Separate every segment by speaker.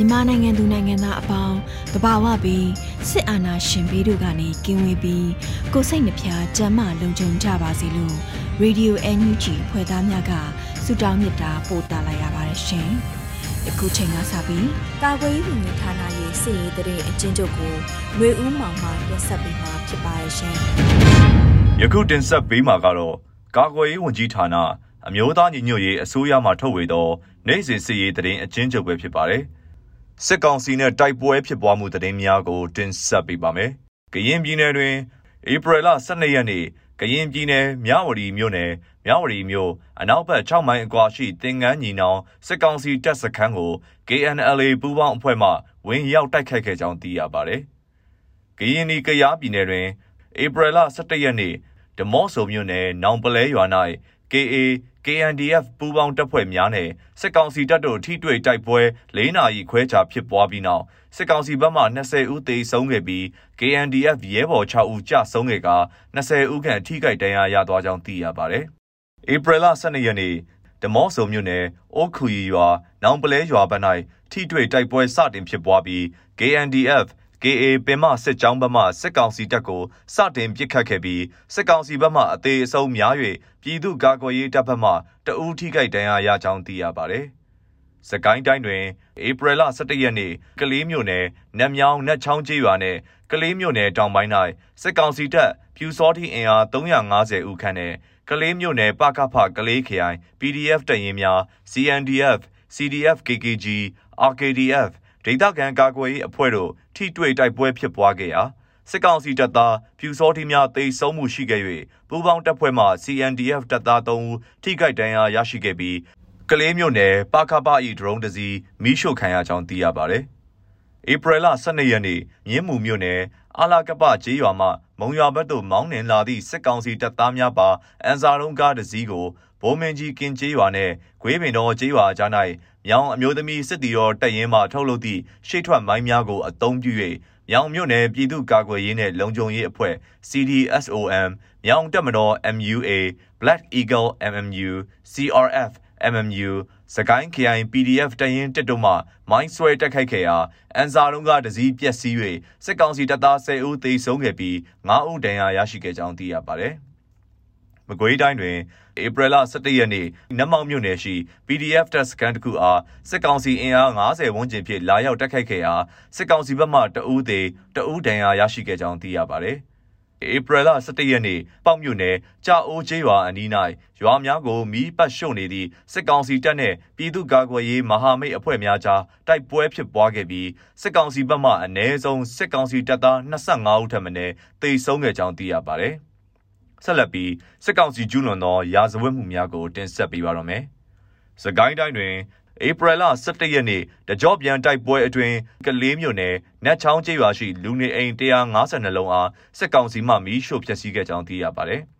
Speaker 1: မြန်မာနိုင်ငံသူနိုင်ငံသားအပေါင်းတဘာဝပြီးစစ်အာဏာရှင်ပြီးတို့ကနေကင်းဝေးပြီးကိုစိတ်နှဖျားကြမ်းမှလုံခြုံကြပါစေလို့ Radio NUG ဖွဲ့သားများကဆုတောင်းမေတ္တာပို့သလိုက်ရပါတယ်ရှင်။အခုချိန်ကစပြီး
Speaker 2: ကာကွယ်ရေးဝန်ကြီးဌာနရဲ့စစ်ရေးတရေအချင်းချုပ်ကိုလွေဦးမောင်မှတင်ဆက်ပေးမှာဖြစ်ပါရဲ့ရှင်။
Speaker 3: ယခုတင်ဆက်ပေးမှာကတော့ကာကွယ်ရေးဝန်ကြီးဌာနအမျိုးသားညီညွတ်ရေးအစိုးရမှထုတ်ဝေသောနိုင်စဉ်စစ်ရေးတရင်အချင်းချုပ်ပဲဖြစ်ပါတယ်။ စစ်ကောင်စီနဲ့တိုက်ပွဲဖြစ်ပွားမှုသတင်းများကိုတင်ဆက်ပေးပါမယ်။ကရင်ပြည်နယ်တွင်ဧပြီလ12ရက်နေ့ကရင်ပြည်နယ်မြဝတီမြို့နယ်မြဝတီမြို့အနောက်ဘက်6မိုင်အကွာရှိတင်ငန်းညီနောင်စစ်ကောင်စီတပ်စခန်းကို KNLA ပူးပေါင်းအဖွဲ့မှဝင်ရောက်တိုက်ခိုက်ခဲ့ကြောင်းသိရပါတယ်။ကရင်နီကရားပြည်နယ်တွင်ဧပြီလ17ရက်နေ့ဓမော့ဆိုမြို့နယ်နောင်ပလဲရွာ၌ KA KNDF ပူးပေါင်းတပ်ဖွဲ့များနဲ့စစ်ကောင်စီတပ်တို့ထိတွေ့တိုက်ပွဲ၄နာရီခွဲကြာဖြစ်ပွားပြီးနောက်စစ်ကောင်စီဘက်မှ20ဦးသေဆုံးခဲ့ပြီး KNDF ရဲဘော်6ဦးကြာဆုံးခဲ့က20ဦးခန့်ထိခိုက်ဒဏ်ရာရသွားကြောင်းသိရပါတယ်။ဧပြီလ12ရက်နေ့ဓမော့ဆုံမြို့နယ်အိုးခူရီရွာနောင်ပလဲရွာဘက်၌ထိတွေ့တိုက်ပွဲစတင်ဖြစ်ပွားပြီး KNDF KA ပင်မစစ်ကြောင်းဘက်မှစစ်ကောင်စီတပ်ကိုစတင်ပစ်ခတ်ခဲ့ပြီးစစ်ကောင်စီဘက်မှအသေးအဆုံးများ၍ပြည်သူ့ကာကွယ်ရေးတပ်ဘက်မှတအူးထိခိုက်ဒဏ်ရာရကြောင်းသိရပါတယ်။စကိုင်းတိုင်းတွင်ဧပြီလ17ရက်နေ့ကလေးမြို့နယ်နတ်မြောင်းနတ်ချောင်းကျေးရွာနှင့်ကလေးမြို့နယ်တောင်ပိုင်း၌စစ်ကောင်စီတပ်ပြူစောတိအင်အား350ဦးခန့်နဲ့ကလေးမြို့နယ်ပကဖကလေးခရိုင် PDF တရင်များ CNDF CDF KKG RKDF ဒေသခံကာကွယ်ရေးအဖွဲ့တို့ထိတွေ့တိုက်ပွဲဖြစ်ပွားခဲ့ရာစစ်ကောင်စီတပ်သားပြူစောတိများတိတ်ဆုံးမှုရှိခဲ့၍ပူးပေါင်းတပ်ဖွဲ့မှ CNDF တပ်သား3ဦးထိခိုက်ဒဏ်ရာရရှိခဲ့ပြီးကလေးမျိုးနယ်ပခပဤဒရုန်းတစီမိရှို့ခံရကြောင်းသိရပါတယ်။ဧပြီလ12ရက်နေ့မြင်းမူမြို့နယ်အာလာကပကျေးရွာမှမုံရွာဘက်သို့မောင်းနှင်လာသည့်စစ်ကောင်စီတပ်သားများပါအန်စာလုံးကားတစည်းကိုဘိုးမင်းကြီးကင်ကျေးရွာနှင့်ဂွေးပင်တော်ကျေးရွာကြား၌ မြောင်အမျိုးသမီးစစ်တီတော်တပ်ရင်းမှထုတ်လုပ်သည့်ရှေ့ထွက်မိုင်းများကိုအသုံးပြု၍မြောင်မြို့နယ်ပြည်သူ့ကာကွယ်ရေးနှင့်လုံခြုံရေးအဖွဲ့ CDSOM မြောင်တပ်မတော် MUA Black Eagle MMU CRF MMU စကိုင်း KI PDF တရင်တစ်တို့မှမိုင်းဆွဲတက်ခိုက်ခဲ့ရာအန်စာလုံးကတစည်းပြက်စီး၍စစ်ကောင်စီတပ်သား10ဦးသေဆုံးခဲ့ပြီး9ဦးဒဏ်ရာရရှိခဲ့ကြောင်းသိရပါတယ်။မကွေးတိုင်းတွင် ဧပြီလ17ရက်နေ့နမောက်မြို့နယ်ရှိ PDF တပ်စခန်းတစ်ခုအားစစ်ကောင်စီအင်အား90ဝန်းကျင်ဖြင့်လာရောက်တိုက်ခိုက်ခဲ့ရာစစ်ကောင်စီဘက်မှတအူးသေးတအူးဒဏ်ရာရရှိခဲ့ကြောင်းသိရပါတယ်။ဧပြီလ17ရက်နေ့ပေါက်မြို့နယ်ကြာအိုးကျေးရွာအနီး၌ရွာများကိုမီးပတ်ရှို့နေသည့်စစ်ကောင်စီတပ်နှင့်ပြည်သူ့ကာကွယ်ရေးမဟာမိတ်အဖွဲ့များကြားတိုက်ပွဲဖြစ်ပွားခဲ့ပြီးစစ်ကောင်စီဘက်မှအ ਨੇ ဆုံးစစ်ကောင်စီတပ်သား25ဦးထပ်မံတေဆုံးခဲ့ကြောင်းသိရပါတယ်။ ဆက်လက်ပြီးစစ်ကောင်စီကျူးလွန်သောရာဇဝတ်မှုများကိုတင်ဆက်ပေးပါတော့မယ်။စကိုင်းတိုင်းတွင်ဧပြီလ17ရက်နေ့တကြောပြန်တိုက်ပွဲအတွင်းကလေးမြို့နယ်နတ်ချောင်းကျေးရွာရှိလူနေအိမ်152လုံးအားစစ်ကောင်စီမှမီးရှို့ဖျက်ဆီးခဲ့ကြောင်းသိရပါတယ်။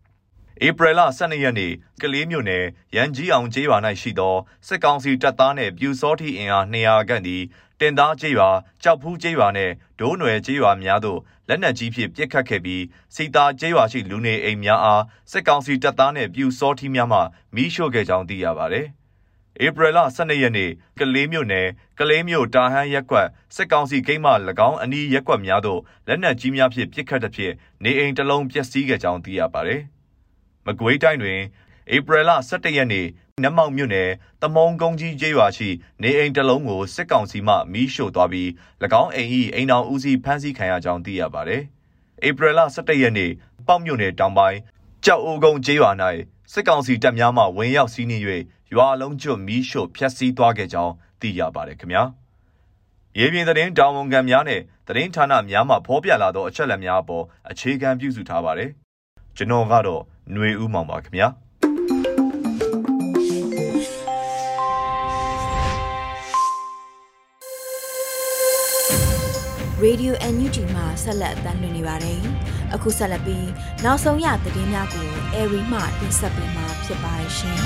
Speaker 3: ဧပြီလ12ရက်နေ့ကလေးမြို့နယ်ရန်ကြီးအောင်ကျေးရွာ၌ရှိသောစစ်ကောင်စီတပ်သားနှင့်ပြူစောတိအင်အား200ခန့်သည်တင်သားကျေးရွာကြောက်ဖူးကျေးရွာနဲ့ဒိုးနွယ်ကျေးရွာများသို့လက်နက်ကြီးဖြင့်ပစ်ခတ်ခဲ့ပြီးစီတာကျေးရွာရှိလူနေအိမ်များအားစစ်ကောင်စီတပ်သားနှင့်ပြူစောထီးများမှမိရှို့ခဲ့ကြောင်းသိရပါဗျ။ဧပြီလ12ရက်နေ့ကလေးမြို့နယ်ကလေးမြို့တာဟန်းရက်ကွက်စစ်ကောင်စီဂိမ်းမှ၎င်းအနီးရက်ကွက်များသို့လက်နက်ကြီးများဖြင့်ပစ်ခတ်သဖြင့်နေအိမ်တစ်လုံးပျက်စီးခဲ့ကြောင်းသိရပါဗျ။ မကွေးတိုင်းတွင်ဧပြီလ17ရက်နေ့နတ်မောက်မြို့နယ်တမုံကုန်းကြီးကျေးရွာရှိနေအိမ်တစ်လုံးကိုစစ်ကောင်စီမှမီးရှို့သွားပြီး၎င်းအိမ်၏အိမ်တော်ဦးစီးဖမ်းဆီးခံရကြောင်းသိရပါတယ်။ဧပြီလ17ရက်နေ့ပေါက်မြို့နယ်တောင်ပိုင်းကြောက်အိုကုန်းကျေးရွာ၌စစ်ကောင်စီတပ်များမှဝင်ရောက်စီးနင်း၍ရွာလုံးကျွတ်မီးရှို့ဖျက်ဆီးသွားခဲ့ကြောင်းသိရပါတယ်ခင်ဗျာ။ရေပြင်သတင်းတာဝန်ခံများနဲ့သတင်းဌာနများမှဖော်ပြလာသောအချက်အလက်များအပေါ်အခြေခံပြုစုထားပါတယ်။ကျွန်တော်ကတော့ ຫນွေဦးမောင်ပါခင်ဗျာ။
Speaker 2: Radio NUG မှာဆက်လက်အသံလွှင့်နေပါတယ်။အခုဆက်လက်ပြီးနောက်ဆုံးရသတင်းများကို Airy မှတင်ဆက်ပေးမှာဖြစ်ပါတယ်ရှင်။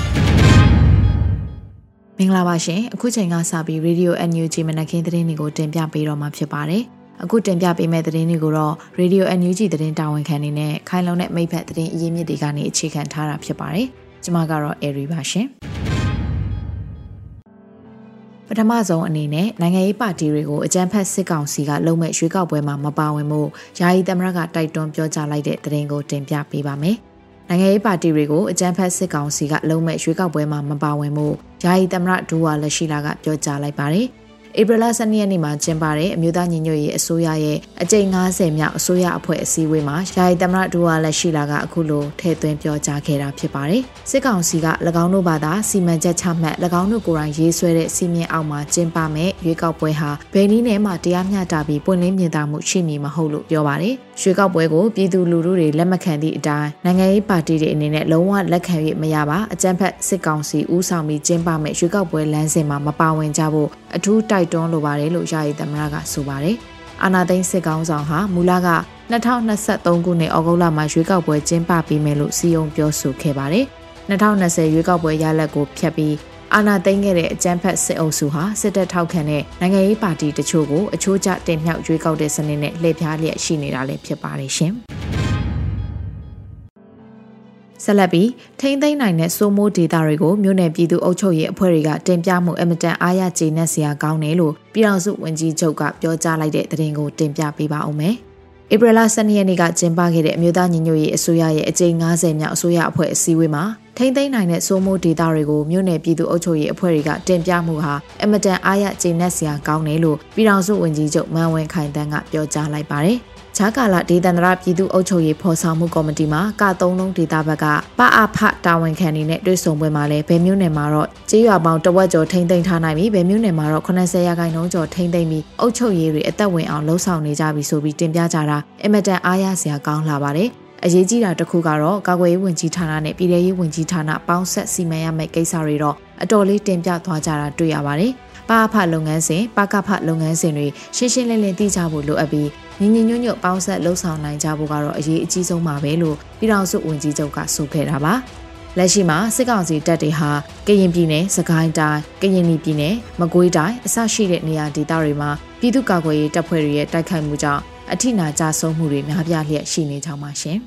Speaker 4: မင်္ဂလာပါရှင်အခုချိန်ကစပြီး Radio NUG မနက်ခင်းသတင်းတွေကိုတင်ပြပေးတော့မှာဖြစ်ပါတယ် အခုတင်ပြပေးမယ့်သတင်းတွေကိုတော့ Radio NUG သတင်းတာဝန်ခံနေနဲ့ခိုင်လုံတဲ့မိဖက်သတင်းအရင်းမြစ်တွေကနေအခြေခံထားတာဖြစ်ပါတယ်ကျွန်မကတော့ Airy ပါရှင်ပထမဆုံးအနေနဲ့နိုင်ငံရေးပါတီတွေကိုအကြမ်းဖက်စစ်ကောင်စီကလုံမဲ့ရွေးကောက်ပွဲမှာမပါဝင်မှုယာယီသမရကတိုက်တွန်းပြောကြားလိုက်တဲ့သတင်းကိုတင်ပြပေးပါမယ်။နိုင်ငံရေးပါတီတွေကိုအကြမ်းဖက်စစ်ကောင်စီကလုံးမဲ့ရွေးကောက်ပွဲမှာမပါဝင်မှုယာယီသမရဒူဝါလက်ရှိလာကပြောကြားလိုက်ပါတယ်။ ဧပြီလ12ရက်နေ့မှာကျင်းပတဲ့အမျိုးသားညီညွတ်ရေးအစိုးရရဲ့အကြိမ်90မြောက်အစိုးရအဖွဲ့အစည်းအဝေးမှာယာယီသမရဒူဝါလက်ရှိလာကအခုလိုထည့်သွင်းပြောကြားခဲ့တာဖြစ်ပါတယ်။စစ်ကောင်စီက၎င်းတို့ဘာသာစီမံချက်ချမှတ်၎င်းတို့ကိုယ်တိုင်ရေးဆွဲတဲ့စီမင်းအောက်မှာကျင်းပမဲ့ရွေးကောက်ပွဲဟာဘယ်နည်းနဲ့မှတရားမျှတပြီးပွင့်လင်းမြင်သာမှုရှိမည်မဟုတ်လို့ပြောပါတယ်။ရွေးကောက်ပွဲကိုပြည်သူလူထုတွေလက်မခံသည့်အတိုင်းနိုင်ငံရေးပါတီတွေအနေနဲ့လုံးဝလက်ခံ၍မရပါအကြမ်းဖက်စစ်ကောင်စီဦးဆောင်ပြီးကျင်းပမဲ့ရွေးကောက်ပွဲလမ်းစဉ်မှာမပါဝင်ကြဖို့ အထူးတိုက်တွန်းလိုပါတယ်လို့ယာယီသမရကဆိုပါတယ်။အာနာသိန်းစစ်ကောင်ဆောင်ဟာမူလက2023ခုနှစ်ဩဂုတ်လမှာရွေးကောက်ပွဲကျင်းပပြီးမယ်လို့စီယုံပြောဆိုခဲ့ပါတယ်။2020ရွေးကောက်ပွဲရလဒ်ကိုဖျက်ပြီးအာဏာသိမ်းခဲ့တဲ့အကြမ်းဖက်စစ်အုပ်စုဟာစစ်တပ်ထောက်ခံတဲ့နိုင်ငံရေးပါတီတချို့ကိုအချိုးကျတင်မြှောက်ရွေးကောက်တဲ့စနစ်နဲ့လှည့်ဖြားလျက်ရှိနေတာလည်းဖြစ်ပါတယ်ရှင်။ ဆက်လက်ပြီးထိမ့်သိမ့်နိုင်တဲ့စိုးမိုးဒေတာတွေကိုမြို့နယ်ပြည်သူအုပ်ချုပ်ရေးအဖွဲ့တွေကတင်ပြမှုအမတန်အားရကျေနပ်စရာကောင်းတယ်လို့ပြည်ထောင်စုဝန်ကြီးချုပ်ကပြောကြားလိုက်တဲ့သတင်းကိုတင်ပြပေးပါဦးမယ်။ဧပြီလ12ရက်နေ့ကကျင်းပခဲ့တဲ့အမျိုးသားညီညွတ်ရေးအစိုးရရဲ့အကြိမ်90မြောက်အစိုးရအဖွဲ့အစည်းအဝေးမှာထိမ့်သိမ်းနိုင်တဲ့စိုးမိုးဒေတာတွေကိုမြို့နယ်ပြည်သူ့အုပ်ချုပ်ရေးအဖွဲ့တွေကတင်ပြမှုဟာအမတန်အားရကျေနပ်စရာကောင်းတယ်လို့ပြည်ထောင်စုဝန်ကြီးချုပ်မန်ဝင်းခိုင်တန်းကပြောကြားလိုက်ပါတယ်။ ခြားကာလဒေသန္တရပြည်သူ့အုပ်ချုပ်ရေးဖော်ဆောင်မှုကော်မတီမှာကသုံးလုံးဒေသဘက်ကပအဖတာဝန်ခံနေနဲ့တွေ့ဆုံပွဲမှာလည်းဗယ်မျိုးနယ်မှာတော့ကြေးရွာပေါင်းတဝက်ကျော်ထိမ့်သိမ်းထားနိုင်ပြီဗယ်မျိုးနယ်မှာတော့80ရာခိုင်နှုန်းကျော်ထိမ့်သိမ်းပြီးအုပ်ချုပ်ရေးတွေအသက်ဝင်အောင်လှုံ့ဆော်နေကြပြီဆိုပြီးတင်ပြကြတာအမတန်အားရစရာကောင်းလာပါတယ်အရေးကြီးတာတစ်ခုကတော့ကာကွယ်ရေးဝန်ကြီးဌာနနဲ့ပြည်ထရေးဝန်ကြီးဌာနပေါင်းဆက်စီမံရမယ့်ကိစ္စတွေတော့အတော်လေးတင်ပြသွားကြတာတွေ့ရပါတယ်။ ပါဖလုပ်ငန်းစဉ်ပကဖလုပ်ငန်းစဉ်တွေရှင်းရှင်းလင်းလင်းသိကြဖို့လိုအပ်ပြီးညီညီညွတ်ညွတ်ပေါင်းဆက်လှုပ်ဆောင်နိုင်ကြဖို့ကတော့အရေးအကြီးဆုံးပါပဲလို့ပြည်ထောင်စုဝန်ကြီးချုပ်ကဆိုခဲ့တာပါလက်ရှိမှာစစ်ကောင်စီတပ်တွေဟာကရင်ပြည်နယ်စကိုင်းတိုင်းကရင်ပြည်နယ်မကွေးတိုင်းအစရှိတဲ့နေရာဒေသတွေမှာပြည်သူ့ကာကွယ်ရေးတပ်ဖွဲ့တွေရဲ့တိုက်ခိုက်မှုကြောင့်အထိနာကြဆုံးမှုတွေများပြားလျက်ရှိနေကြောင်းပါရှင်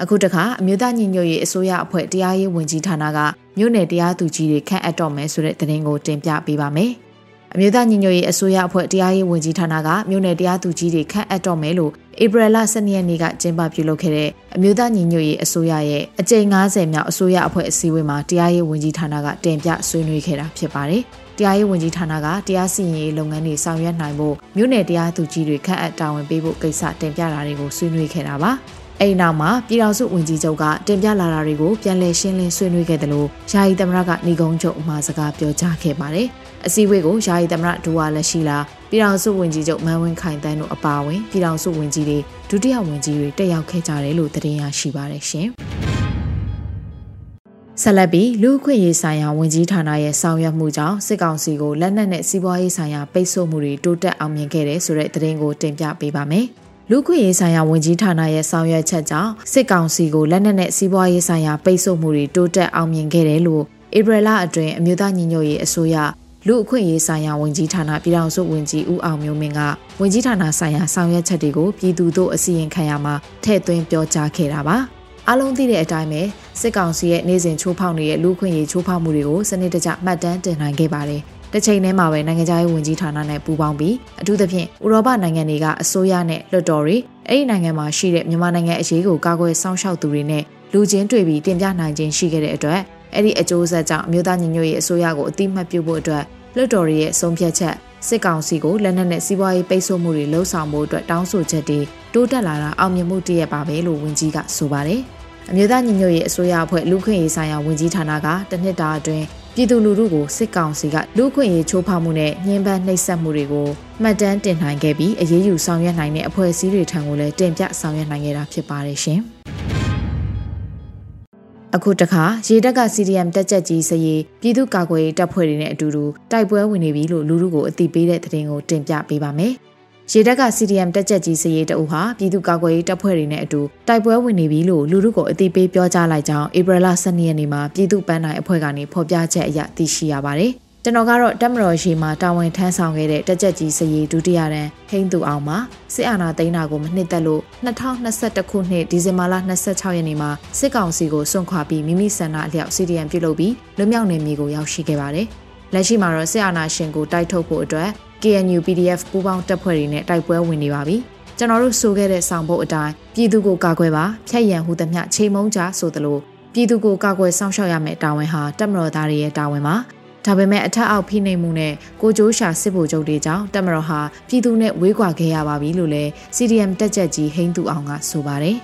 Speaker 4: အခုတခါအမျိုးသားညီညွတ်ရေးအစိုးရအဖွဲ့တရားရေးဝန်ကြီးဌာနကမြို့နယ်တရားသူကြီးတွေခန့်အပ်တော့မယ်ဆိုတဲ့သတင်းကိုတင်ပြပေးပါမယ်။အမျိုးသားညီညွတ်ရေးအစိုးရအဖွဲ့တရားရေးဝန်ကြီးဌာနကမြို့နယ်တရားသူကြီးတွေခန့်အပ်တော့မယ်လို့ဧပြီလ12ရက်နေ့ကကျင်းပပြုလုပ်ခဲ့တဲ့အမျိုးသားညီညွတ်ရေးအစိုးရရဲ့အကြိမ်90မြောက်အစိုးရအဖွဲ့အစည်းအဝေးမှာတရားရေးဝန်ကြီးဌာနကတင်ပြဆွေးနွေးခဲ့တာဖြစ်ပါတယ်။တရားရေးဝန်ကြီးဌာနကတရားစီရင်ရေးလုပ်ငန်းတွေဆောင်ရွက်နိုင်ဖို့မြို့နယ်တရားသူကြီးတွေခန့်အပ်တာဝန်ပေးဖို့ကိစ္စတင်ပြတာတွေကိုဆွေးနွေးခဲ့တာပါ။ အဲ့ဒီနောက်မှာပြည်တော်စုဝန်ကြီးချုပ်ကတင်ပြလာတာတွေကိုပြန်လည်ရှင်းလင်းဆွေးနွေးခဲ့တယ်လို့ယာယီသမရကညီကုန်းချုပ်အမှာစကားပြောကြားခဲ့ပါတယ်။အစည်းအဝေးကိုယာယီသမရဒူဝါလက်ရှိလာပြည်ထောင်စုဝန်ကြီးချုပ်မန်ဝင်းခိုင်တန်းတို့အပါအဝင်ပြည်ထောင်စုဝန်ကြီးတွေဒုတိယဝန်ကြီးတွေတက်ရောက်ခဲ့ကြတယ်လို့သတင်းရရှိပါတယ်ရှင်။ဆက်လက်ပြီးလူခွင့်ရေးဆိုင်ရာဝန်ကြီးဌာနရဲ့ဆောင်ရွက်မှုကြောင့်စစ်ကောင်စီကိုလက်နက်နဲ့စီးပွားရေးဆိုင်ရာပိတ်ဆို့မှုတွေတိုးတက်အောင်မြင်ခဲ့တယ်ဆိုတဲ့သတင်းကိုတင်ပြပေးပါမယ်။ လူခွင့်ရေးဆိုင်ရာဝန်ကြီးဌာနရဲ့ဆောင်ရွက်ချက်ကြောင့်စစ်ကောင်စီကိုလက်နက်နဲ့စီးပွားရေးဆိုင်ရာပိတ်ဆို့မှုတွေတိုးတက်အောင်မြင်ခဲ့တယ်လို့ဧပြီလအတွင်းအမျိုးသားညီညွတ်ရေးအစိုးရလူအခွင့်အရေးဆိုင်ရာဝန်ကြီးဌာနပြည်ထောင်စုဝန်ကြီးဦးအောင်မျိုးမင်းကဝန်ကြီးဌာနဆိုင်ရာဆောင်ရွက်ချက်တွေကိုပြည်သူတို့အစီရင်ခံရမှာထည့်သွင်းပြောကြားခဲ့တာပါအလုံးသိတဲ့အတိုင်းပဲစစ်ကောင်စီရဲ့နေစဉ်ချိုးဖောက်နေတဲ့လူခွင့်ရေးချိုးဖောက်မှုတွေကိုစနစ်တကျမှတ်တမ်းတင်နိုင်ခဲ့ပါတယ်။ တစ်ချိန်တည်းမှာပဲနိုင်ငံခြားရေးဝန်ကြီးဌာနနဲ့ပူးပေါင်းပြီးအထူးသဖြင့်ဥရောပနိုင်ငံတွေကအစိုးရနဲ့လွှတ်တော်တွေအဲ့ဒီနိုင်ငံမှာရှိတဲ့မြန်မာနိုင်ငံအရေးကိုကာကွယ်စောင့်ရှောက်သူတွေနဲ့လူချင်းတွေ့ပြီးတင်ပြနိုင်ခြင်းရှိခဲ့တဲ့အတွက်အဲ့ဒီအကျိုးဆက်ကြောင့်အမျိုးသားညီညွတ်ရေးအစိုးရကိုအတိမတ်ပြုဖို့အတွက်လွှတ်တော်ရဲ့ဆုံးဖြတ်ချက်စစ်ကောင်စီကိုလက်နက်နဲ့စီးပွားရေးပိတ်ဆို့မှုတွေလှုံ့ဆော်မှုအတွက်တောင်းဆိုချက်တွေတိုးတက်လာတာအောင်မြင်မှုတရက်ပါပဲလို့ဝန်ကြီးကဆိုပါတယ်။အမျိုးသားညီညွတ်ရေးအစိုးရအဖွဲ့လူခွင့်ရေးဆိုင်ရာဝန်ကြီးဌာနကတနှစ်တာအတွင်း ပြည်သူလူထုကိုစစ်ကောင်စီကလူခွင့်ရေးချိုးဖောက်မှုနဲ့ညှဉ်းပန်းနှိပ်စက်မှုတွေကိုမှတ်တမ်းတင်နိုင်ခဲ့ပြီးအရေးယူဆောင်ရွက်နိုင်တဲ့အဖွဲ့အစည်းတွေထံကိုလည်းတင်ပြဆောင်ရွက်နိုင်ခဲ့တာဖြစ်ပါတယ်ရှင်။အခုတခါရေတပ်က CDM တက်ကြက်ကြီးစရေးပြည်သူ့ကာကွယ်ရေးတပ်ဖွဲ့တွေနဲ့အတူတူတိုက်ပွဲဝင်နေပြီလို့လူလူကိုအသိပေးတဲ့သတင်းကိုတင်ပြပေးပါမယ်။ ရေတပ်က CDM တက်ကြက်ကြီးစရေးတအုပ်ဟာပြည်သူ့ကာကွယ်ရေးတပ်ဖွဲ့တွေနဲ့အတူတိုက်ပွဲဝင်နေပြီလို့လူလူကိုအသိပေးပြောကြားလိုက်ကြောင်းဧပြီလ12ရက်နေ့မှာပြည်သူ့ပန်းတိုင်အဖွဲ့ကနေဖော်ပြချက်အရသိရှိရပါတယ်။ကျွန်တော်ကတော့တက်မတော်ရှိမှာတာဝန်ထမ်းဆောင်ခဲ့တဲ့တက်ကြက်ကြီးစရီဒုတိယတန်းဟိန်းသူအောင်မှာစစ်အာဏာသိမ်းတာကိုမနှစ်သက်လို့2021ခုနှစ်ဒီဇင်ဘာလ26ရက်နေ့မှာစစ်ကောင်စီကိုစွန့်ခွာပြီးမိမိဆန္ဒအလျောက် CDM ပြုလုပ်ပြီးလွမြောက်နေမြေကိုရောက်ရှိခဲ့ပါတယ်။လက်ရှိမှာတော့စစ်အာဏာရှင်ကိုတိုက်ထုတ်ဖို့အတွက် KNU PDF ပူးပေါင်းတပ်ဖွဲ့တွေနဲ့တိုက်ပွဲဝင်နေပါပြီ။ကျွန်တော်တို့ဆိုခဲ့တဲ့ဆောင်ပုတ်အတိုင်းပြည်သူကိုကာကွယ်ပါဖြတ်ရန်ဟူသမျှချိန်မုံကြဆိုသလိုပြည်သူကိုကာကွယ်စောင့်ရှောက်ရမယ့်တာဝန်ဟာတပ်မတော်သားတွေရဲ့တာဝန်ပါ။ဒါပေမဲ့အထက်အောက်ဖိနှိပ်မှုနဲ့ကိုကျိုးရှာစစ်ဗိုလ်ချုပ်တွေကြောင့်တက်မတော်ဟာပြည်သူနဲ့ဝေးကွာခဲ့ရပါပြီလို့လည်း CDM တက်ချက်ကြီးဟိန်းသူအောင်ကဆိုပါတယ်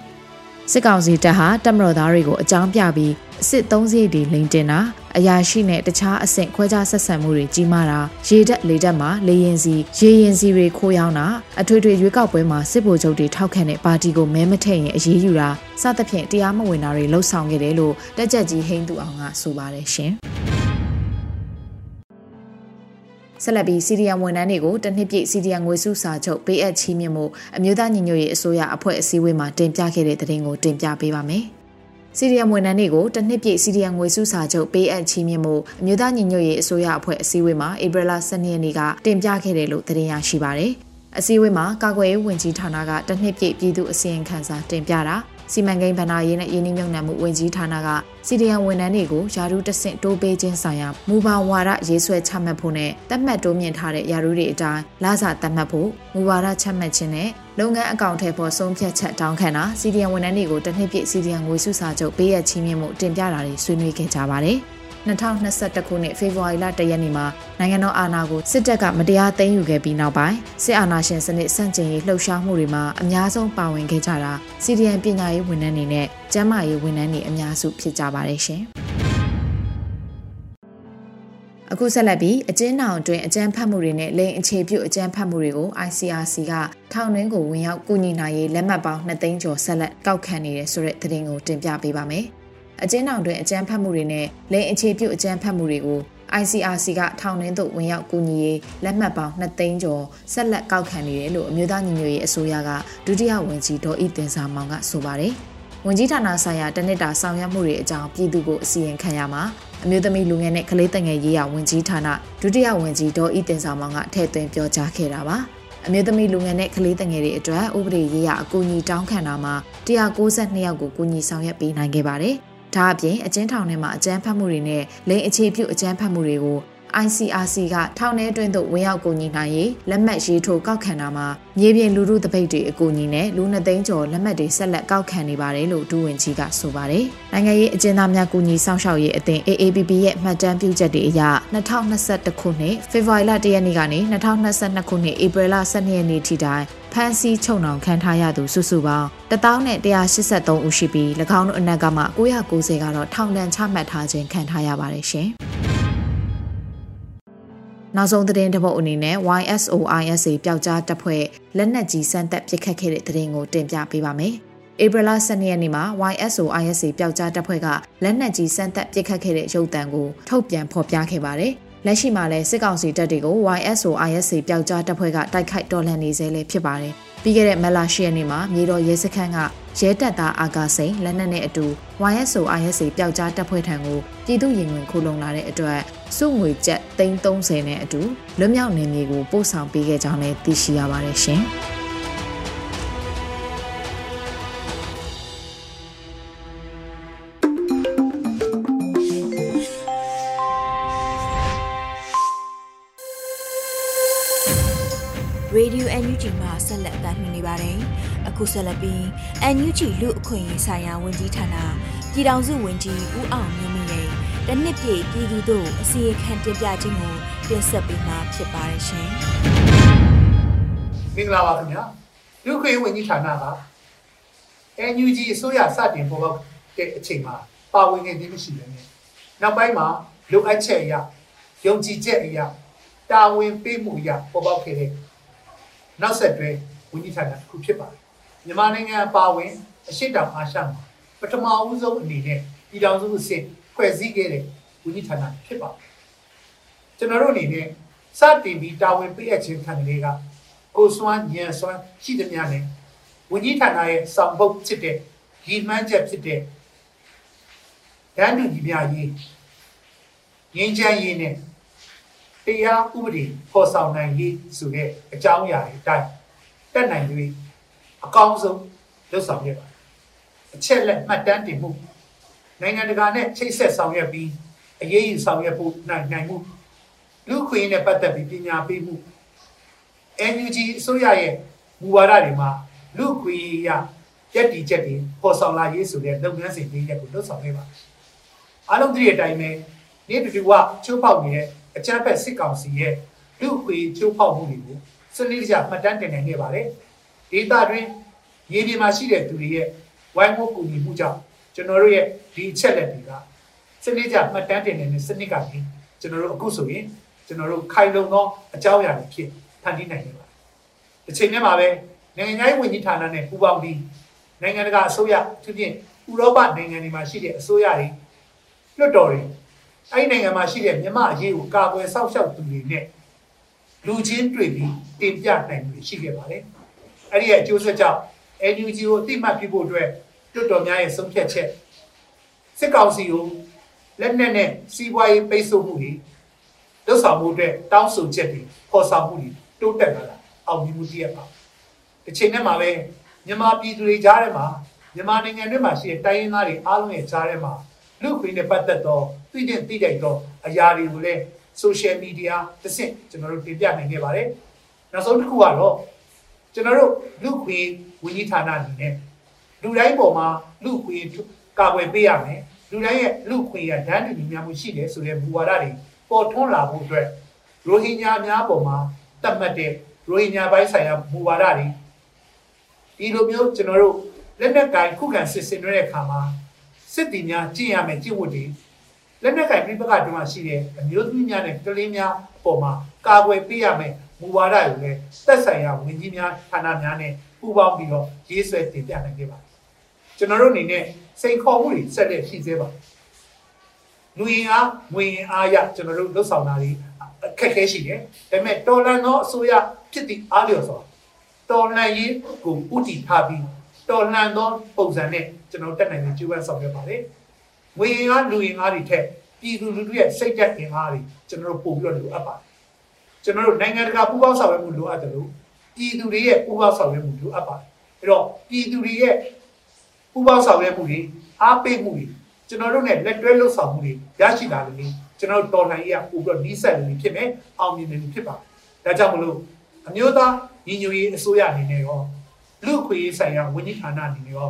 Speaker 4: စစ်ကောင်စီတပ်ဟာတက်မတော်သားတွေကိုအကြောင်းပြပြီးအစ်စ်သုံးစီးတွေလိန်တင်တာအရာရှိနဲ့တခြားအဆင့်ခွဲခြားဆက်ဆံမှုတွေကြီးမားတာရေတက်လေတက်မှာလေရင်စီရေရင်စီတွေခိုးရောင်းတာအထွေထွေရွေးကောက်ပွဲမှာစစ်ဗိုလ်ချုပ်တွေထောက်ခံတဲ့ပါတီကိုမဲမထည့်ရင်အရေးယူတာစသဖြင့်တရားမဝင်တာတွေလှုပ်ဆောင်ခဲ့တယ်လို့တက်ချက်ကြီးဟိန်းသူအောင်ကဆိုပါတယ်ရှင် ဆက်လက်ပြီး CDM ဝန်ထမ်းတွေကိုတစ်နှစ်ပြည့် CDM ငွေစုစာချုပ်ပေးအပ်ချီးမြှင့်မှုအမျိုးသားညီညွတ်ရေးအစိုးရအဖွဲ့အစည်းအဝေးမှာတင်ပြခဲ့တဲ့သတင်းကိုတင်ပြပေးပါမယ်။ CDM ဝန်ထမ်းတွေကိုတစ်နှစ်ပြည့် CDM ငွေစုစာချုပ်ပေးအပ်ချီးမြှင့်မှုအမျိုးသားညီညွတ်ရေးအစိုးရအဖွဲ့အစည်းအဝေးမှာဧပြီလ12ရက်နေ့ကတင်ပြခဲ့တယ်လို့သတင်းရရှိပါတယ်။အစည်းအဝေးမှာကာကွယ်ရေးဝန်ကြီးဌာနကတစ်နှစ်ပြည့်ပြည်သူအစီရင်ခံစာတင်ပြတာ စီမံကိန်းဗဏ္ဍာရေးနဲ့ယင်းနှိမ့်မြုံနယ်မှုဝန်ကြီးဌာနကစီဒီအန်ဝန်ထမ်းတွေကိုယာရုတဆင့်တိုးပေးခြင်းဆိုင်ရာမူပါဝါဒရေးဆွဲချမှတ်ဖို့နဲ့တတ်မှတ်တိုးမြင့်ထားတဲ့ယာရုတွေအတိုင်းလစာတတ်မှတ်ဖို့မူဝါဒချမှတ်ခြင်းနဲ့လုပ်ငန်းအကောင့်ထဲပေါ်ဆုံးဖြတ်ချက်တောင်းခံတာစီဒီအန်ဝန်ထမ်းတွေကိုတစ်နှစ်ပြည့်စီဒီအန်ငွေစုစာချုပ်ပေးရချင်းမြင့်မှုတင်ပြတာတွေဆွေးနွေးခဲ့ကြပါတယ်။ 2021ခုနှစ်ဖေဖော်ဝါရီလ၁ရက်နေ့မှာနိုင်ငံတော်အာဏာကိုစစ်တပ်ကမတရားသိမ်းယူခဲ့ပြီးနောက်ပိုင်းစစ်အာဏာရှင်စနစ်ဆန့်ကျင်ရေးလှုပ်ရှားမှုတွေမှာအများဆုံးပါဝင်ခဲ့ကြတာစီဒီအန်ပညာရေးဝန်ထမ်းတွေနဲ့ကျန်းမာရေးဝန်ထမ်းတွေအများစုဖြစ်ကြပါတယ်ရှင်။အခုဆက်လက်ပြီးအကျဉ်းထောင်အတွင်းအကြမ်းဖက်မှုတွေနဲ့လိင်အခြေပြုအကြမ်းဖက်မှုတွေကို ICRC ကထောင်တွင်းကိုဝင်ရောက်ကူညီနိုင်ရေးလက်မှတ်ပေါင်း2သိန်းကျော်ဆက်လက်ကောက်ခံနေတယ်ဆိုတဲ့သတင်းကိုတင်ပြပေးပါမယ်။ အကျဉ်းထောင်တွင်အကြမ်းဖက်မှုတွေနဲ့လိင်အခြေပြုအကြမ်းဖက်မှုတွေကို ICRC ကထောင်တွင်းသို့ဝင်ရောက်ကူညီရေးလက်မှတ်ပေါင်း2သိန်းကျော်ဆက်လက်ကောက်ခံနေတယ်လို့အမျိုးသားညီညွတ်ရေးအစိုးရကဒုတိယဝန်ကြီးဒေါ်ဤတင်စာမောင်ကဆိုပါတယ်။ဝန်ကြီးဌာနဆိုင်ရာတနစ်တာဆောင်ရွက်မှုတွေအကြောင်းပြည်သူကိုအစီရင်ခံရမှာအမျိုးသမီးလူငယ်နဲ့ကလေးတငယ်ရေးရာဝန်ကြီးဌာနဒုတိယဝန်ကြီးဒေါ်ဤတင်စာမောင်ကထည့်သွင်းပြောကြားခဲ့တာပါ။အမျိုးသမီးလူငယ်နဲ့ကလေးတငယ်တွေအတွက်ဥပဒေရေးရာအကူအညီတောင်းခံတာမှာ192ယောက်ကိုကူညီဆောင်ရွက်ပေးနိုင်ခဲ့ပါတယ်။ ဒါအပြင်အကျဉ်းထောင်ထဲမှာအကြမ်းဖက်မှုတွေနဲ့လိင်အခြေပြုအကြမ်းဖက်မှုတွေကို ICRC ကထောင်ထဲတွင်းသို့ဝင်ရောက်ကူညီနိုင်ရေးလက်မှတ်ရေးထိုးကောက်ခံတာမှာမြေပြင်လူထုတပိတ်တွေအကူအညီနဲ့လူနှစ်သိန်းကျော်လက်မှတ်တွေဆက်လက်ကောက်ခံနေပါတယ်လို့ဒူဝင်ကြီးကဆိုပါတယ်။နိုင်ငံရေးအကျဉ်းသားများကူညီဆောင်ရှောက်ရေးအသင်း AAPP ရဲ့မှတ်တမ်းပြုချက်တွေအရ2021ခုနှစ်ဖေဖော်ဝါရီလ1ရက်နေ့ကနေ2022ခုနှစ်ဧပြီလ12ရက်နေ့ထိတိုင်ဖမ်းဆီးချုပ်နှောင်ခံထားရသူစုစုပေါင်း1183ဦးရှိပြီး၎င်းတို့အနက်ကမှ990ကတော့ထောင်ဒဏ်ချမှတ်ထားခြင်းခံထားရပါတယ်ရှင်။ နောက်ဆုံးသတင်းတစ်ပုဒ်အနေနဲ့ YSOISA ပျောက်ကြားတပ်ဖွဲ့လက်နက်ကြီးစမ်းသက်ပစ်ခတ်ခဲ့တဲ့သတင်းကိုတင်ပြပေးပါမယ်။ဧပြီလ12ရက်နေ့မှာ YSOISA ပျောက်ကြားတပ်ဖွဲ့ကလက်နက်ကြီးစမ်းသက်ပစ်ခတ်ခဲ့တဲ့ရုပ်သံကိုထုတ်ပြန်ဖော်ပြခဲ့ပါတယ်။လက်ရှိမှာလည်းစစ်ကောင်စီတပ်တွေကို YSOISA ပျောက်ကြားတပ်ဖွဲ့ကတိုက်ခိုက်တော်လှန်နေဆဲလည်းဖြစ်ပါတယ်။ပြီးခဲ့တဲ့မလာရှိရနေ့မှာမြေတော်ရဲစခန်းက ရဲတပ်သားအာကာစိန်လက်နက်နဲ့အတူ YSO ISA ပျောက်ကြားတပ်ဖွဲ့ထံကိုပြည်သူရင်ဝင်ခိုးလုံလာတဲ့အတွက်စုငွေကျပ်330နဲ့အတူလွတ်မြောက်နေမြေကိုပို့ဆောင်ပေးခဲ့ကြောင်းလည်းသိရှိရပါတယ်ရှင်။
Speaker 2: ခုဆက်လက်ပြီး NUG လူအခွင့်အရေးဆိုင်ရာဝန်ကြီးဌာနပြည်ထောင်စုဝန်ကြီးဦးအောင်မျိုးမင်းရဲ့တနစ်ပြည့်ပြည်သူတို့အစီအခံတင်ပြခြင်းကိုတင်ဆက်ပေးမှာဖြစ်ပါတယ်ရှင်။
Speaker 5: မင်္ဂလာပါခင်ဗျာ။လူခွေဝန်ကြီးဌာနက NUG အစိုးရစတင်ပေါ်ပေါက်တဲ့အချိန်မှာပါဝင်ခဲ့ခြင်းမရှိဘဲနဲ့နောက်ပိုင်းမှာလိုအပ်ချက်အရယုံကြည်ချက်အရတာဝန်ပေးမှုအရပေါ်ပေါက်ခဲ့တဲ့နောက်ဆက်တွဲဝန်ကြီးဌာနတစ်ခုဖြစ်ပါတယ် မြန်မာနိုင်ငံပါဝင်အရှိတောင်အာရှမှာပထမအဦးဆုံးအနေနဲ့ပြည်ထောင်စုအဆင့်ဖွဲ့စည်းခဲ့တဲ့ဝန်ကြီးဌာနဖြစ်ပါတယ်ကျွန်တော်တို့အနေနဲ့စတင်ပြီးတာဝန်ပေးအပ်ခြင်းခံကလေးကကိုစွမ်းညံစွမ်းရှိသမျှနဲ့ဝန်ကြီးဌာနရဲ့ဆောင်ပုတ်ဖြစ်တဲ့ရည်မှန်းချက်ဖြစ်တဲ့ဒန်းတူညီမျှရေးငင်းချမ်းရေးနဲ့တရားဥပဒေဖော်ဆောင်နိုင်ရေးဆိုတဲ့အကြောင်းအရာတွေအတိုင်းတက်နိုင်၍ အကောင်းဆုံးလုပ်ဆောင်ရပါတယ်အချက်လက်မှတ်တမ်းတင်မှုနိုင်ငံတကာနဲ့ချိတ်ဆက်ဆောင်ရွက်ပြီးအရေးယူဆောင်ရွက်ဖို့နိုင်နိုင်မှုလူခွေနဲ့ပတ်သက်ပြီးပညာပေးမှု NUG အစိုးရရဲ့မူဝါဒတွေမှာလူခွေရရက်တီချက်တွေပေါ်ဆောင်လာရေးဆိုတဲ့လုပ်ငန်းစဉ်လေးရက်ကိုလှုပ်ဆောင်ခဲ့ပါတယ်အားလုံးသိတဲ့အတိုင်းပဲနေ့တူတူကချိုးပေါက်နေတဲ့အကြမ်းဖက်စစ်ကောင်စီရဲ့လူခွေချိုးပေါက်မှုတွေကိုစနစ်တကျမှတ်တမ်းတင်နိုင်ခဲ့ပါတယ် ဒေတာတွင်ရေဒီမှာရှိတဲ့သူတွေရဲ့ဝိုင်းဝန်းကူညီမှုကြောင့်ကျွန်တော်တို့ရဲ့ဒီအချက်လက်တွေကစနစ်ကျမှတ်တမ်းတင်နေတဲ့စနစ်ကနေကျွန်တော်တို့အခုဆိုရင်ကျွန်တော်တို့ခိုင်လုံသောအကြောင်းအရာတွေဖြစ်ဖန်တီးနိုင်နေပါတယ်။ဒီချိန်ထဲမှာပဲနိုင်ငံရေးဝန်ကြီးဌာနနဲ့ပူးပေါင်းပြီးနိုင်ငံတကာအစိုးရသူဖြင့်ဥရောပနိုင်ငံတွေမှာရှိတဲ့အစိုးရတွေလွတ်တော်တွေအဲ့ဒီနိုင်ငံမှာရှိတဲ့မြန်မာအရေးကိုကာကွယ်စောင့်ရှောက်သူတွေနဲ့လူချင်းတွေ့ပြီးတင်ပြနိုင်မှုရှိခဲ့ပါတယ်။ အဲ့ဒီရဲ့အကျိုးဆက်ကြောင့် NUG ကိုအတိမတ်ပြုဖို့အတွက်လွတ်တော်များရဲ့ဆုံးဖြတ်ချက်စစ်ကောင်စီကိုလက်နက်နဲ့စီးပွားရေးပိတ်ဆို့မှုတွေလှုပ်ဆောင်မှုအတွက်တောင်းဆိုချက်တွေပေါ်ဆောင်မှုတွေတိုးတက်လာတာအောင်မြင်မှုတည်းပါတစ်ချိန်နဲ့မှာပဲမြန်မာပြည်သူတွေကြားထဲမှာမြန်မာနိုင်ငံတွင်းမှာရှိတဲ့တိုင်းရင်းသားတွေအားလုံးရဲ့ကြားထဲမှာလူခွေနဲ့ပတ်သက်သောသိတဲ့သိတဲ့တော့အရာတွေကိုလည်း social media တစ်ဆင့်ကျွန်တော်တို့တင်ပြနိုင်ခဲ့ပါတယ်နောက်ဆုံးတစ်ခုကတော့ ကျွန်တော်တို့လူခွေဝန်ကြီးဌာနအနေနဲ့လူတိုင်းပေါ်မှာလူခွေကာကွယ်ပေးရမယ်လူတိုင်းရဲ့လူခွေရဒန်းတူညီမျှမှုရှိတယ်ဆိုတဲ့မူဝါဒတွေပေါ်ထွန်းလာဖို့အတွက်ရိုဟင်ဂျာများပေါ်မှာတတ်မှတ်တဲ့ရိုဟင်ဂျာပိုင်းဆိုင်ရာမူဝါဒတွေဒီလိုမျိုးကျွန်တော်တို့လက်နက်ကင်ခုခံစစ်ဆင်တဲ့အခါမှာစစ်တီများကျင့်ရမယ်ကျင့်ဝတ်တွေလက်နက်ကင်ပြပကတုန်းကရှိတဲ့အမျိုးသမီးများနဲ့ကလေးများအပေါ်မှာကာကွယ်ပေးရမယ် မူဝါဒတွေလည်းသက်ဆိုင်ရာဝန်ကြီးများဌာနများနဲ့ပူးပေါင်းပြီးတော့ရေးဆွဲတင်ပြနိုင်ခဲ့ပါတယ်ကျွန်တော်တို့အနေနဲ့စိန်ခေါ်မှုတွေဆက်လက်ရှိသေးပါတယ်လူရင်အားငွေရင်အားရကျွန်တော်တို့လှုပ်ဆောင်တာတွေအခက်ခဲရှိတယ်ဒါပေမဲ့တော်လန်သောအစိုးရဖြစ်သည့်အားလျော်စွာတော်လန်ရေးကိုဥတီထားပြီးတော်လန်သောပုံစံနဲ့ကျွန်တော်တက်နိုင်တဲ့ကျူးပန်းဆောင်ရွက်ပါတယ်ငွေရင်အားလူရင်အားတွေထက်ပြည်သူလူထုရဲ့စိတ်ဓာတ်အင်အားတွေကျွန်တော်တို့ပို့ပြီးတော့လိုအပ်ပါတယ် ကျွန်တော်တို့နိုင်ငံတကာပူးပေါင်းဆောင်ရွက်မှုလိုအပ်တယ်လို့ပြည်သူတွေရဲ့ပူးပေါင်းဆောင်ရွက်မှုလိုအပ်ပါတယ်အဲ့တော့ပြည်သူတွေရဲ့ပူးပေါင်းဆောင်ရွက်မှုတွေအားပေးမှုတွေကျွန်တော်တို့ ਨੇ လက်တွဲလှုပ်ဆောင်မှုတွေရရှိလာလို့ကျွန်တော်တော်လှန်ရေးကပို့ပြီးတော့နီးစပ်နေဖြစ်မယ်အောင်မြင်နေဖြစ်ပါတယ်ဒါကြောင့်မလို့အမျိုးသားညီညွတ်ရေးအစိုးရအနေနဲ့ရောလူခွေရေးဆိုင်ရာဝန်ကြီးဌာနအနေနဲ့ရော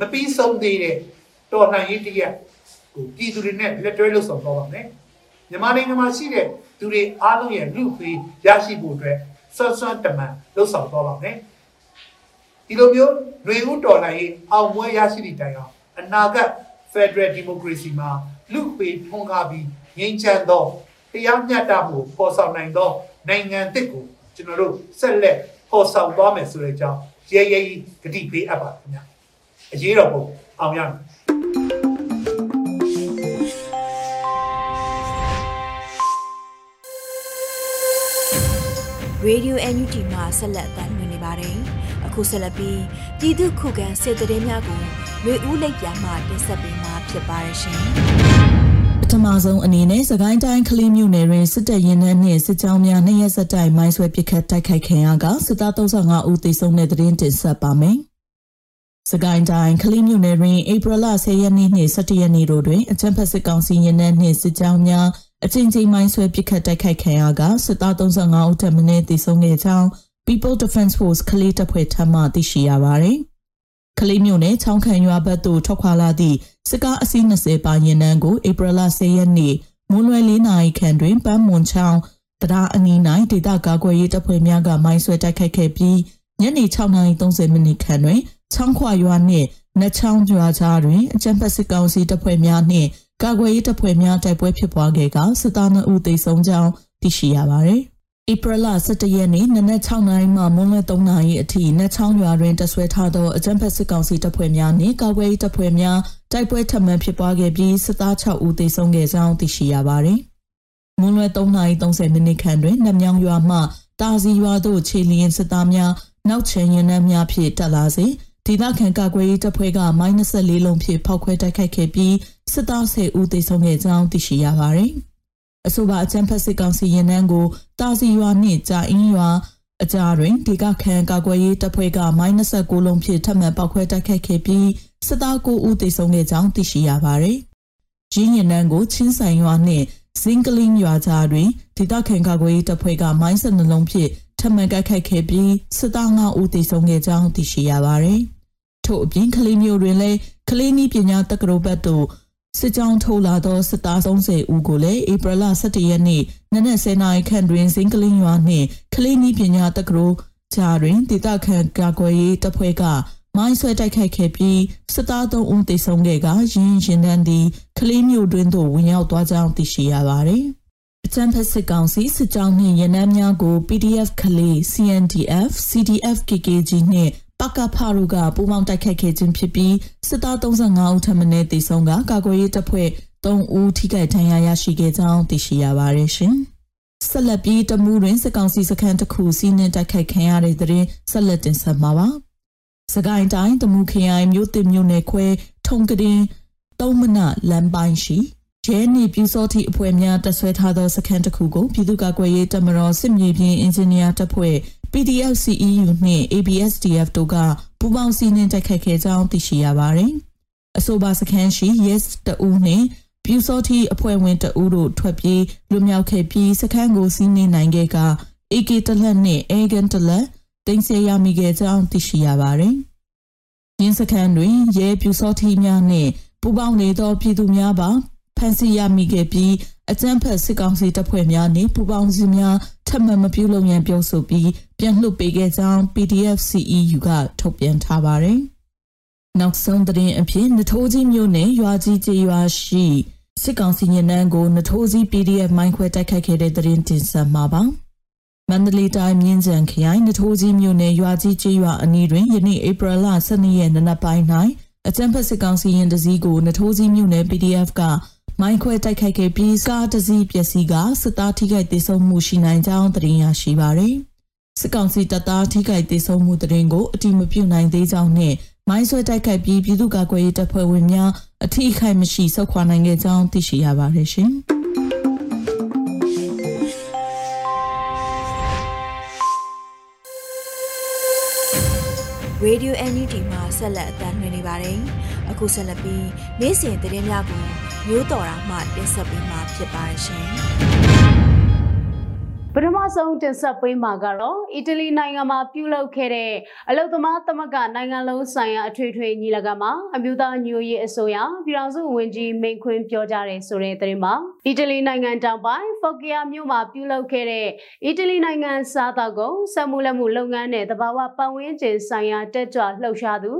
Speaker 5: မပြီးဆုံးသေးတဲ့တော်လှန်ရေးတရက်ဟိုပြည်သူတွေနဲ့လက်တွဲလှုပ်ဆောင်တော့ပါမယ် မြန်မာနိုင်ငံမှာရှိတဲ့သူတွေအားလုံးရဲ့လူခွေရရှိဖို့အတွက်ဆွမ်းဆွမ်းတမန်လှုပ်ဆောင်တော့ပါမယ်ဒီလိုမျိုးຫນွေဦးတော်လှန်ရေးအောင်ပွဲရရှိသည့်တိုင်အောင်အနာဂတ် Federal Democracy မှာလူခွေထွန်းကားပြီးငြိမ်းချမ်းသောတရားမျှတမှုပေါ်ဆောင်နိုင်သောနိုင်ငံတစ်ကိုကျွန်တော်တို့ဆက်လက်ပေါ်ဆောင်သွားမယ်ဆိုတဲ့အကြောင်းရဲရဲကြီးဂတိပေးအပ်ပါခင်ဗျာအရေးတော်ပုံအောင်ရမယ်
Speaker 2: Radio NUG မှာဆက်လက်အသံလွှင့်နေပါတယ်။အခုဆက်လက်ပြီးပြည်သူခုခံစစ်တရေးများကိုမျိုးဦးလိပ်ပြာမှတင်ဆက်ပေးမှာဖြစ်ပါရရှင်
Speaker 6: ပထမဆုံးအနေနဲ့စကိုင်းတိုင်းကလေးမြို့နယ်တွင်စစ်တပ်ရင်နှန်းနှင့်စစ်ကြောင်းများနှစ်ရက်ဆက်တိုက်မိုင်းဆွဲပစ်ခတ်တိုက်ခိုက်ခံရကစစ်သား35ဦးသေဆုံးတဲ့တဲ့တင်တင်ဆက်ပါမယ်။စကိုင်းတိုင်းကလေးမြို့နယ်တွင်ဧပြီလ10ရက်နေ့နှင့်17ရက်နေ့တို့တွင်အကြမ်းဖက်စစ်ကောင်စီရင်နှန်းနှင့်စစ်ကြောင်းများ အချင်းချင်းမိုင်းဆွဲပစ်ခတ်တိုက်ခိုက်ခံရကစစ်သား35ဦးထပ်မံသေဆုံးခဲ့ကြောင်း People Defense Force ကလေးတပ်ဖွဲ့ထံမှသိရှိရပါသည်။ကလေးမျိုးနဲ့ချောင်းခံရွာဘက်သို့ထွက်ခွာလာသည့်စစ်ကားအစီး20ပါရင်နှန်းကိုဧပြီလ10ရက်နေ့မွန်းလွယ်၄နာရီခန့်တွင်ပန်းမွန်ချောင်းတရားအနီး၌ဒေသကာကွယ်ရေးတပ်ဖွဲ့များကမိုင်းဆွဲတိုက်ခိုက်ခဲ့ပြီးညနေ6:30မိနစ်ခန့်တွင်ချောင်းခွာရွာနှင့်နတ်ချောင်းရွာကြားတွင်အကြံဖက်စစ်ကောင်စီတပ်ဖွဲ့များနှင့် ကာကွယ်ရေးတပ်ဖွဲ့များတိုက်ပွဲဖြစ်ပွားခဲ့ကစစ်သား2ဦးသေဆုံးကြောင်းသိရှိရပါသည်ဧပြီလ17ရက်နေ့နနက်6နာရီမှမွန်းလွဲ3နာရီအထိနတ်ချောင်းရွာတွင်တဆွဲထားသောအကြံဖက်စစ်ကောင်စီတပ်ဖွဲ့များနှင့်ကာကွယ်ရေးတပ်ဖွဲ့များတိုက်ပွဲထပ်မံဖြစ်ပွားခဲ့ပြီးစစ်သား6ဦးသေဆုံးခဲ့ကြောင်းသိရှိရပါသည်မွန်းလွဲ3:30မိနစ်ခန့်တွင်နမြောင်ရွာမှတာစီရွာသို့ခြေလျင်စစ်သားများနောက်ချင်ရင်နှမ်းများဖြင့်တက်လာစေ ဒေသခံကာကွယ်ရေးတပ်ဖွဲ့ကမိုင်း24လုံးဖြင့်ဖောက်ခွဲတိုက်ခိုက်ခဲ့ပြီးစစ်သား10ဦးသေဆုံးခဲ့ကြောင်းသိရှိရပါသည်။အဆိုပါအကြမ်းဖက်စစ်ကောင်စီရင်နှန်းကိုတာစီရွာနှင့်ကြာအင်းရွာအကြားတွင်ဒေသခံကာကွယ်ရေးတပ်ဖွဲ့ကမိုင်း29လုံးဖြင့်ထပ်မံပောက်ခွဲတိုက်ခိုက်ခဲ့ပြီးစစ်သား9ဦးသေဆုံးခဲ့ကြောင်းသိရှိရပါသည်။ရင်းရင်နှန်းကိုချင်းဆိုင်ရွာနှင့်ဇင်ကလင်းရွာကြားတွင်ဒေသခံကာကွယ်ရေးတပ်ဖွဲ့ကမိုင်း12လုံးဖြင့်ထပ်မံတိုက်ခိုက်ခဲ့ပြီးစစ်သား9ဦးသေဆုံးခဲ့ကြောင်းသိရှိရပါသည်။ ထို့အပြင်ကလေးမျိုးတွင်လည်းကလေးနည်းပညာတက္ကသိုလ်ဘက်သို့စစ်ကြောင်းထုတ်လာသောစစ်သား30ဦးကိုလည်းဧပြီလ17ရက်နေ့နနက်10:00နာရီခန့်တွင်စင်ကလင်းရွာနှင့်ကလေးနည်းပညာတက္ကသိုလ်ကြားတွင်ဒေသခံကာကွယ်ရေးတပ်ဖွဲ့ကမိုင်းဆွဲတိုက်ခိုက်ခဲ့ပြီးစစ်သား3ဦးသေဆုံးခဲ့ကရင်းရင်တန်းသည့်ကလေးမျိုးတွင်သို့ဝင်ရောက်သွားကြောင်းသိရှိရပါသည်။အချမ်းဖက်စစ်ကောင်စီစစ်ကြောင်းနှင့်ရန်နှမ်းများကို PDF ခလေး CNDF CDF KKG နှင့် ပကဖာရုကပူးပေါင်းတိုက်ခိုက်ခဲ့ခြင်းဖြစ်ပြီးစစ်သား35ဦးထပ်မံတေဆုံးကကာကွယ်ရေးတပ်ဖွဲ့3ဦးထိခိုက်ဒဏ်ရာရရှိခဲ့ကြောင်းသိရှိရပါတယ်ရှင်။ဆက်လက်ပြီးတမှုတွင်စစ်ကောင်စီစခန်းတစ်ခုစီးနှင်းတိုက်ခိုက်ခံရတဲ့တဲ့ဆက်လက်တင်ဆက်မှာပါ။စကိုင်းတိုင်းတမှုခရိုင်မြို့တင်မြို့နယ်ခွဲထုံကရင်သုံးမနလမ်းပိုင်းရှိရဲနေပြူစောတိအဖွဲ့များတဆွဲထားသောစခန်းတစ်ခုကိုပြည်သူ့ကာကွယ်ရေးတပ်မတော်စစ်မြေပြင်အင်ဂျင်နီယာတပ်ဖွဲ့ PDF CEU နှင့် ABSDF တို့ကပူးပေါင်းစီးနှင်းတိုက်ခိုက်ခဲ့ကြောင်းသိရှိရပါတယ်။အဆိုပါစခန်းရှိ Yes တဦးနှင့်ပြူစောတိအဖွဲ့ဝင်တဦးတို့ထွက်ပြေးလွတ်မြောက်ခဲ့ပြီးစခန်းကိုစီးနှင်းနိုင်ခဲ့က AK တလက်နှင့် Agan တလက်တင်ဆက်ရမိခဲ့ကြောင်းသိရှိရပါတယ်။ရင်းစခန်းတွင်ရဲပြူစောတိများနှင့်ပူးပေါင်းနေသောပြည်သူများပါဖမ်းဆီးရမိခဲ့ပြီးအကြမ်းဖက်စစ်ကောင်စီတပ်ဖွဲ့များနှင့်ပူးပေါင်းစုများ ထပ်မံမပြုလုပ်ရန်ပြောဆိုပြီးပြန်လှုပ်ပေးခဲ့ကြောင်း PDF CEU ကထုတ်ပြန်ထားပါတယ်။နောက်ဆုံးသတင်းအဖြစ်နထိုးကြီးမြို့နယ်ရွာကြီးကျေးရွာရှိစစ်ကောင်စီညနန်းကိုနထိုးကြီး PDF မိုင်းခွဲတိုက်ခိုက်ခဲ့တဲ့သတင်းတင်ဆက်မှာပါ။မန္တလေးတိုင်းမြင်းကြံခရိုင်နထိုးကြီးမြို့နယ်ရွာကြီးကျေးရွာအနီးတွင်ယနေ့ဧပြီလ12ရက်နေ့နက်ပိုင်း၌အကြံဖက်စစ်ကောင်စီရင်တစည်းကိုနထိုးကြီးမြို့နယ် PDF က မိုင်းခွဲတိုက်ခိုက်ခဲ့ပြီးကားတစ်စီးပျက်စီးကစစ်သားထိခိုက်ဒေဆုံးမှုရှိနိုင်ကြောင်းသတင်းရရှိပါရယ်စစ်ကောင်စီတပ်သားထိခိုက်ဒေဆုံးမှုသတင်းကိုအတိမပြုနိုင်သေးကြောင်းနဲ့မိုင်းဆွဲတိုက်ခိုက်ပြီးပြည်သူ့ကာကွယ်ရေးတပ်ဖွဲ့ဝင်များအထိအခိုက်မရှိဆုတ်ခွာနိုင်ခဲ့ကြောင်းသိရှိရပါတယ်ရှင်။
Speaker 2: Radio NUG မှာဆက်လက်အသံလွှင့်နေပါတယ်။ အခုဆက်လက်ပြီးနေ့စဉ်သတင်းများကိုမျိုးတော်တာမှတင်ဆက်ပေးမှာဖြစ်ပါရှင်။
Speaker 7: ပထမဆုံးတင်ဆက်ပေးမှာကတော့အီတလီနိုင်ငံမှာပြုလုပ်ခဲ့တဲ့အလုသမားသမဂ္ဂနိုင်ငံလုံးဆိုင်ရာအထွေထွေညီလာခံမှာအမျိုးသားညိုရေးအစိုးရပြည်ထောင်စုဝန်ကြီးမိန်ခွန်းပြောကြားတဲ့ဆိုတဲ့သတင်းမှာအီတလီနိုင်ငံတောင်ပိုင်းဖော့ကီယာမြို့မှာပြုလုပ်ခဲ့တဲ့အီတလီနိုင်ငံစားသောက်ကုန်စက်မှုလက်မှုလုပ်ငန်းနဲ့တဘာဝပတ်ဝန်းကျင်ဆိုင်ရာတက်ကြွလှုပ်ရှားသူ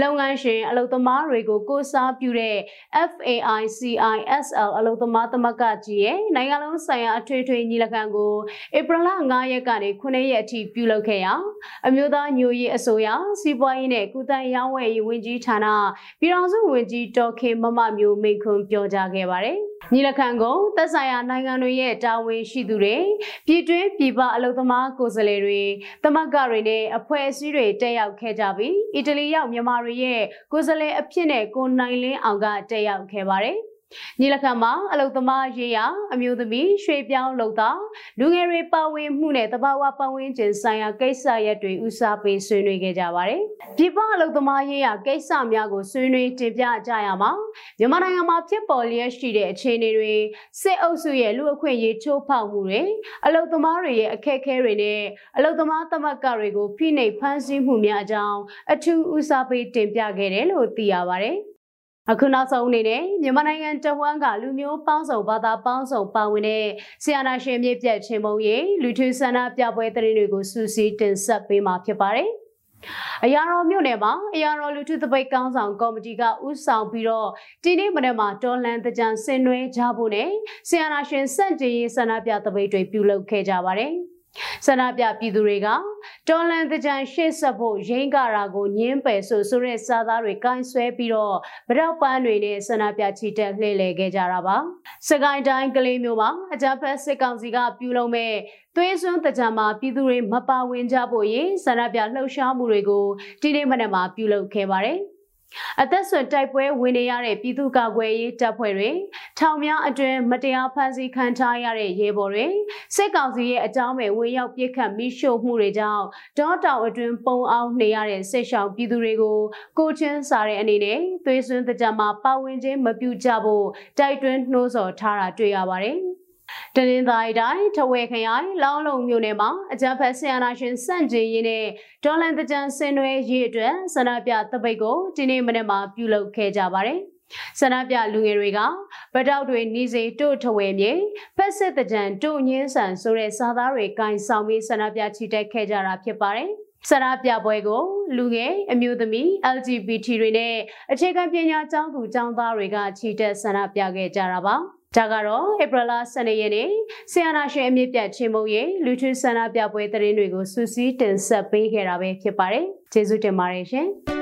Speaker 7: လုပ်ငန်းရှင်အလုသမားတွေကိုကိုစားပြုတဲ့ FAICISL အလုသမားသမဂ္ဂကြီးရဲ့နိုင်ငံလုံးဆိုင်ရာအထွေထွေညီလာခံကိုဧပြီလ9ရက်ကနေ9ရက်အထိပြုလုပ်ခဲ့ရာအမျိုးသားညိုရေးအစိုးရစီးပွားရေးနဲ့ကုသရေးဝယ်ရေးဝန်ကြီးဌာနပြည်ထောင်စုဝန်ကြီးဒေါ်ခင်မမမျိုးမိန့်ခွန်းပြောကြားခဲ့ပါတယ်။ ညီလခံကိုသက်ဆိုင်ရာနိုင်ငံတွေရဲ့တာဝန်ရှိသူတွေပြည်တွင်းပြည်ပအလုပ်သမားကိုယ်စားလှယ်တွေသမဂ္ဂတွေနဲ့အဖွဲ့အစည်းတွေတက်ရောက်ခဲ့ကြပြီးအီတလီရောက်မြန်မာတွေရဲ့ကိုယ်စားလှယ်အဖြစ်နဲ့ကိုနိုင်လင်းအောင်ကတက်ရောက်ခဲ့ပါတယ်။ ညီလခံမှာအလုသမားရေးရာအမျိုးသမီးရွှေပြောင်းလုံသားလူငယ်တွေပါဝင်မှုနဲ့တဘာဝပတ်ဝန်းကျင်ဆိုင်ရာကိစ္စရပ်တွေဦးစားပေးဆွေးနွေးခဲ့ကြပါတယ်။ပြည်ပအလုသမားရေးရာကိစ္စများကိုဆွေးနွေးတင်ပြကြရမှာမြန်မာနိုင်ငံမှာဖြစ်ပေါ်လျက်ရှိတဲ့အခြေအနေတွေစစ်အုပ်စုရဲ့လူအခွင့်အရေးချိုးဖောက်မှုတွေအလုသမားတွေရဲ့အခက်အခဲတွေနဲ့အလုသမားသမဂ္ဂတွေကိုဖိနှိပ်ဖမ်းဆီးမှုများအကြောင်းအထူးဦးစားပေးတင်ပြခဲ့တယ်လို့သိရပါတယ်။ အခုနောက်ဆုံးအနေနဲ့မြန်မာနိုင်ငံတဝန်းကလူမျိုးပေါင်းစုံဘာသာပေါင်းစုံပါဝင်တဲ့ဆီယနာရှင်မြစ်ပြတ်ချင်းမုံရေးလူထုဆန္ဒပြပွဲသတင်းတွေကိုစူးစီးတင်ဆက်ပေးမှာဖြစ်ပါတယ်။အရာတော်မြို့နယ်မှာအရာတော်လူထုသပိတ်ကောင်းဆောင်ကော်မတီကဥဆောင်ပြီးတော့ဒီနေ့မနေ့မှာတော်လန်တကြံဆင်နွှဲကြဖို့နဲ့ဆီယနာရှင်စန့်ကျင်ရေးဆန္ဒပြသပိတ်တွေပြုလုပ်ခဲ့ကြပါတယ်။ဆန္ဒပြပြည်သူတွေက တော်လန်တကြံရှေ့ဆက်ဖို့ရင်းကရာကိုညင်းပယ်ဆိုဆိုတဲ့စာသားတွေကင်ဆွဲပြီးတော့ဗရောက်ပန်းတွေနဲ့ဆန္ဒပြချီတက်လှည့်လည်ခဲ့ကြတာပါစကိုင်းတိုင်းကလေးမျိုးမှာအကြမ်းဖက်စစ်ကောင်စီကပြုလုပ်မဲ့သွေးစွန်းတကြံမှာပြည်သူတွေမပါဝင်ကြဖို့ရေဆန္ဒပြလှုပ်ရှားမှုတွေကိုဒီနေ့မနက်မှာပြုလုပ်ခဲ့ပါတယ် အသက်ဆွတိုက်ပွဲဝင်နေရတဲ့ပြည်သူ့ကာကွယ်ရေးတပ်ဖွဲ့တွေထောင်များအတွင်းမတရားဖမ်းဆီးခံထားရတဲ့ရဲဘော်တွေစစ်ကောင်စီရဲ့အကြောင်းပဲဝင်ရောက်ပြစ်ခတ်မိရှို့မှုတွေကြောင့်ဒေါတောင်အတွင်းပုံအောင်နေရတဲ့စစ်ရှောင်ပြည်သူတွေကိုကိုချင်းစားတဲ့အနေနဲ့သွေးစွန်းတကြမှာပါဝင်ခြင်းမပြုကြဖို့တိုက်တွန်းနှိုးဆော်ထားတာတွေ့ရပါတယ်။ တနင်္သာရီတိုင်းထဝယ်ခရိုင်လောင်းလုံမြို့နယ်မှာအကြံဖက်ဆီယနာရှင်စန့်ကျင်ရေးနဲ့ဒေါ်လန်တကြံဆင်နွှဲရေးအတွက်ဆန္ဒပြတပိတ်ကိုဒီနေ့မနေ့မှာပြုလုပ်ခဲ့ကြပါတယ်။ဆန္ဒပြလူငယ်တွေကဗတောက်တွေနီးစေတို့ထဝယ်မြေဖက်စစ်တကြံတို့ညင်းဆန်ဆိုတဲ့စာသားတွေကင်ဆောင်ပြီးဆန္ဒပြချီတက်ခဲ့ကြတာဖြစ်ပါတယ်။ဆရာပြပွဲကိုလူငယ်အမျိုးသမီး LGBT တွေနဲ့အခြေခံပညာကျောင်းသူကျောင်းသားတွေကချီတက်ဆန္ဒပြခဲ့ကြတာပါ။ ဒါကတော့ဧပြီလ12ရက်နေ့ဆီယနာရှင်အမြင့်ပြတ်ချင်းမုံရဲ့လူထုဆန္ဒပြပွဲသတင်းတွေကိုစူးစီးတင်ဆက်ပေးခဲ့တာပဲဖြစ်ပါတယ်။ကျေးဇူးတင်ပါတယ်ရှင်။။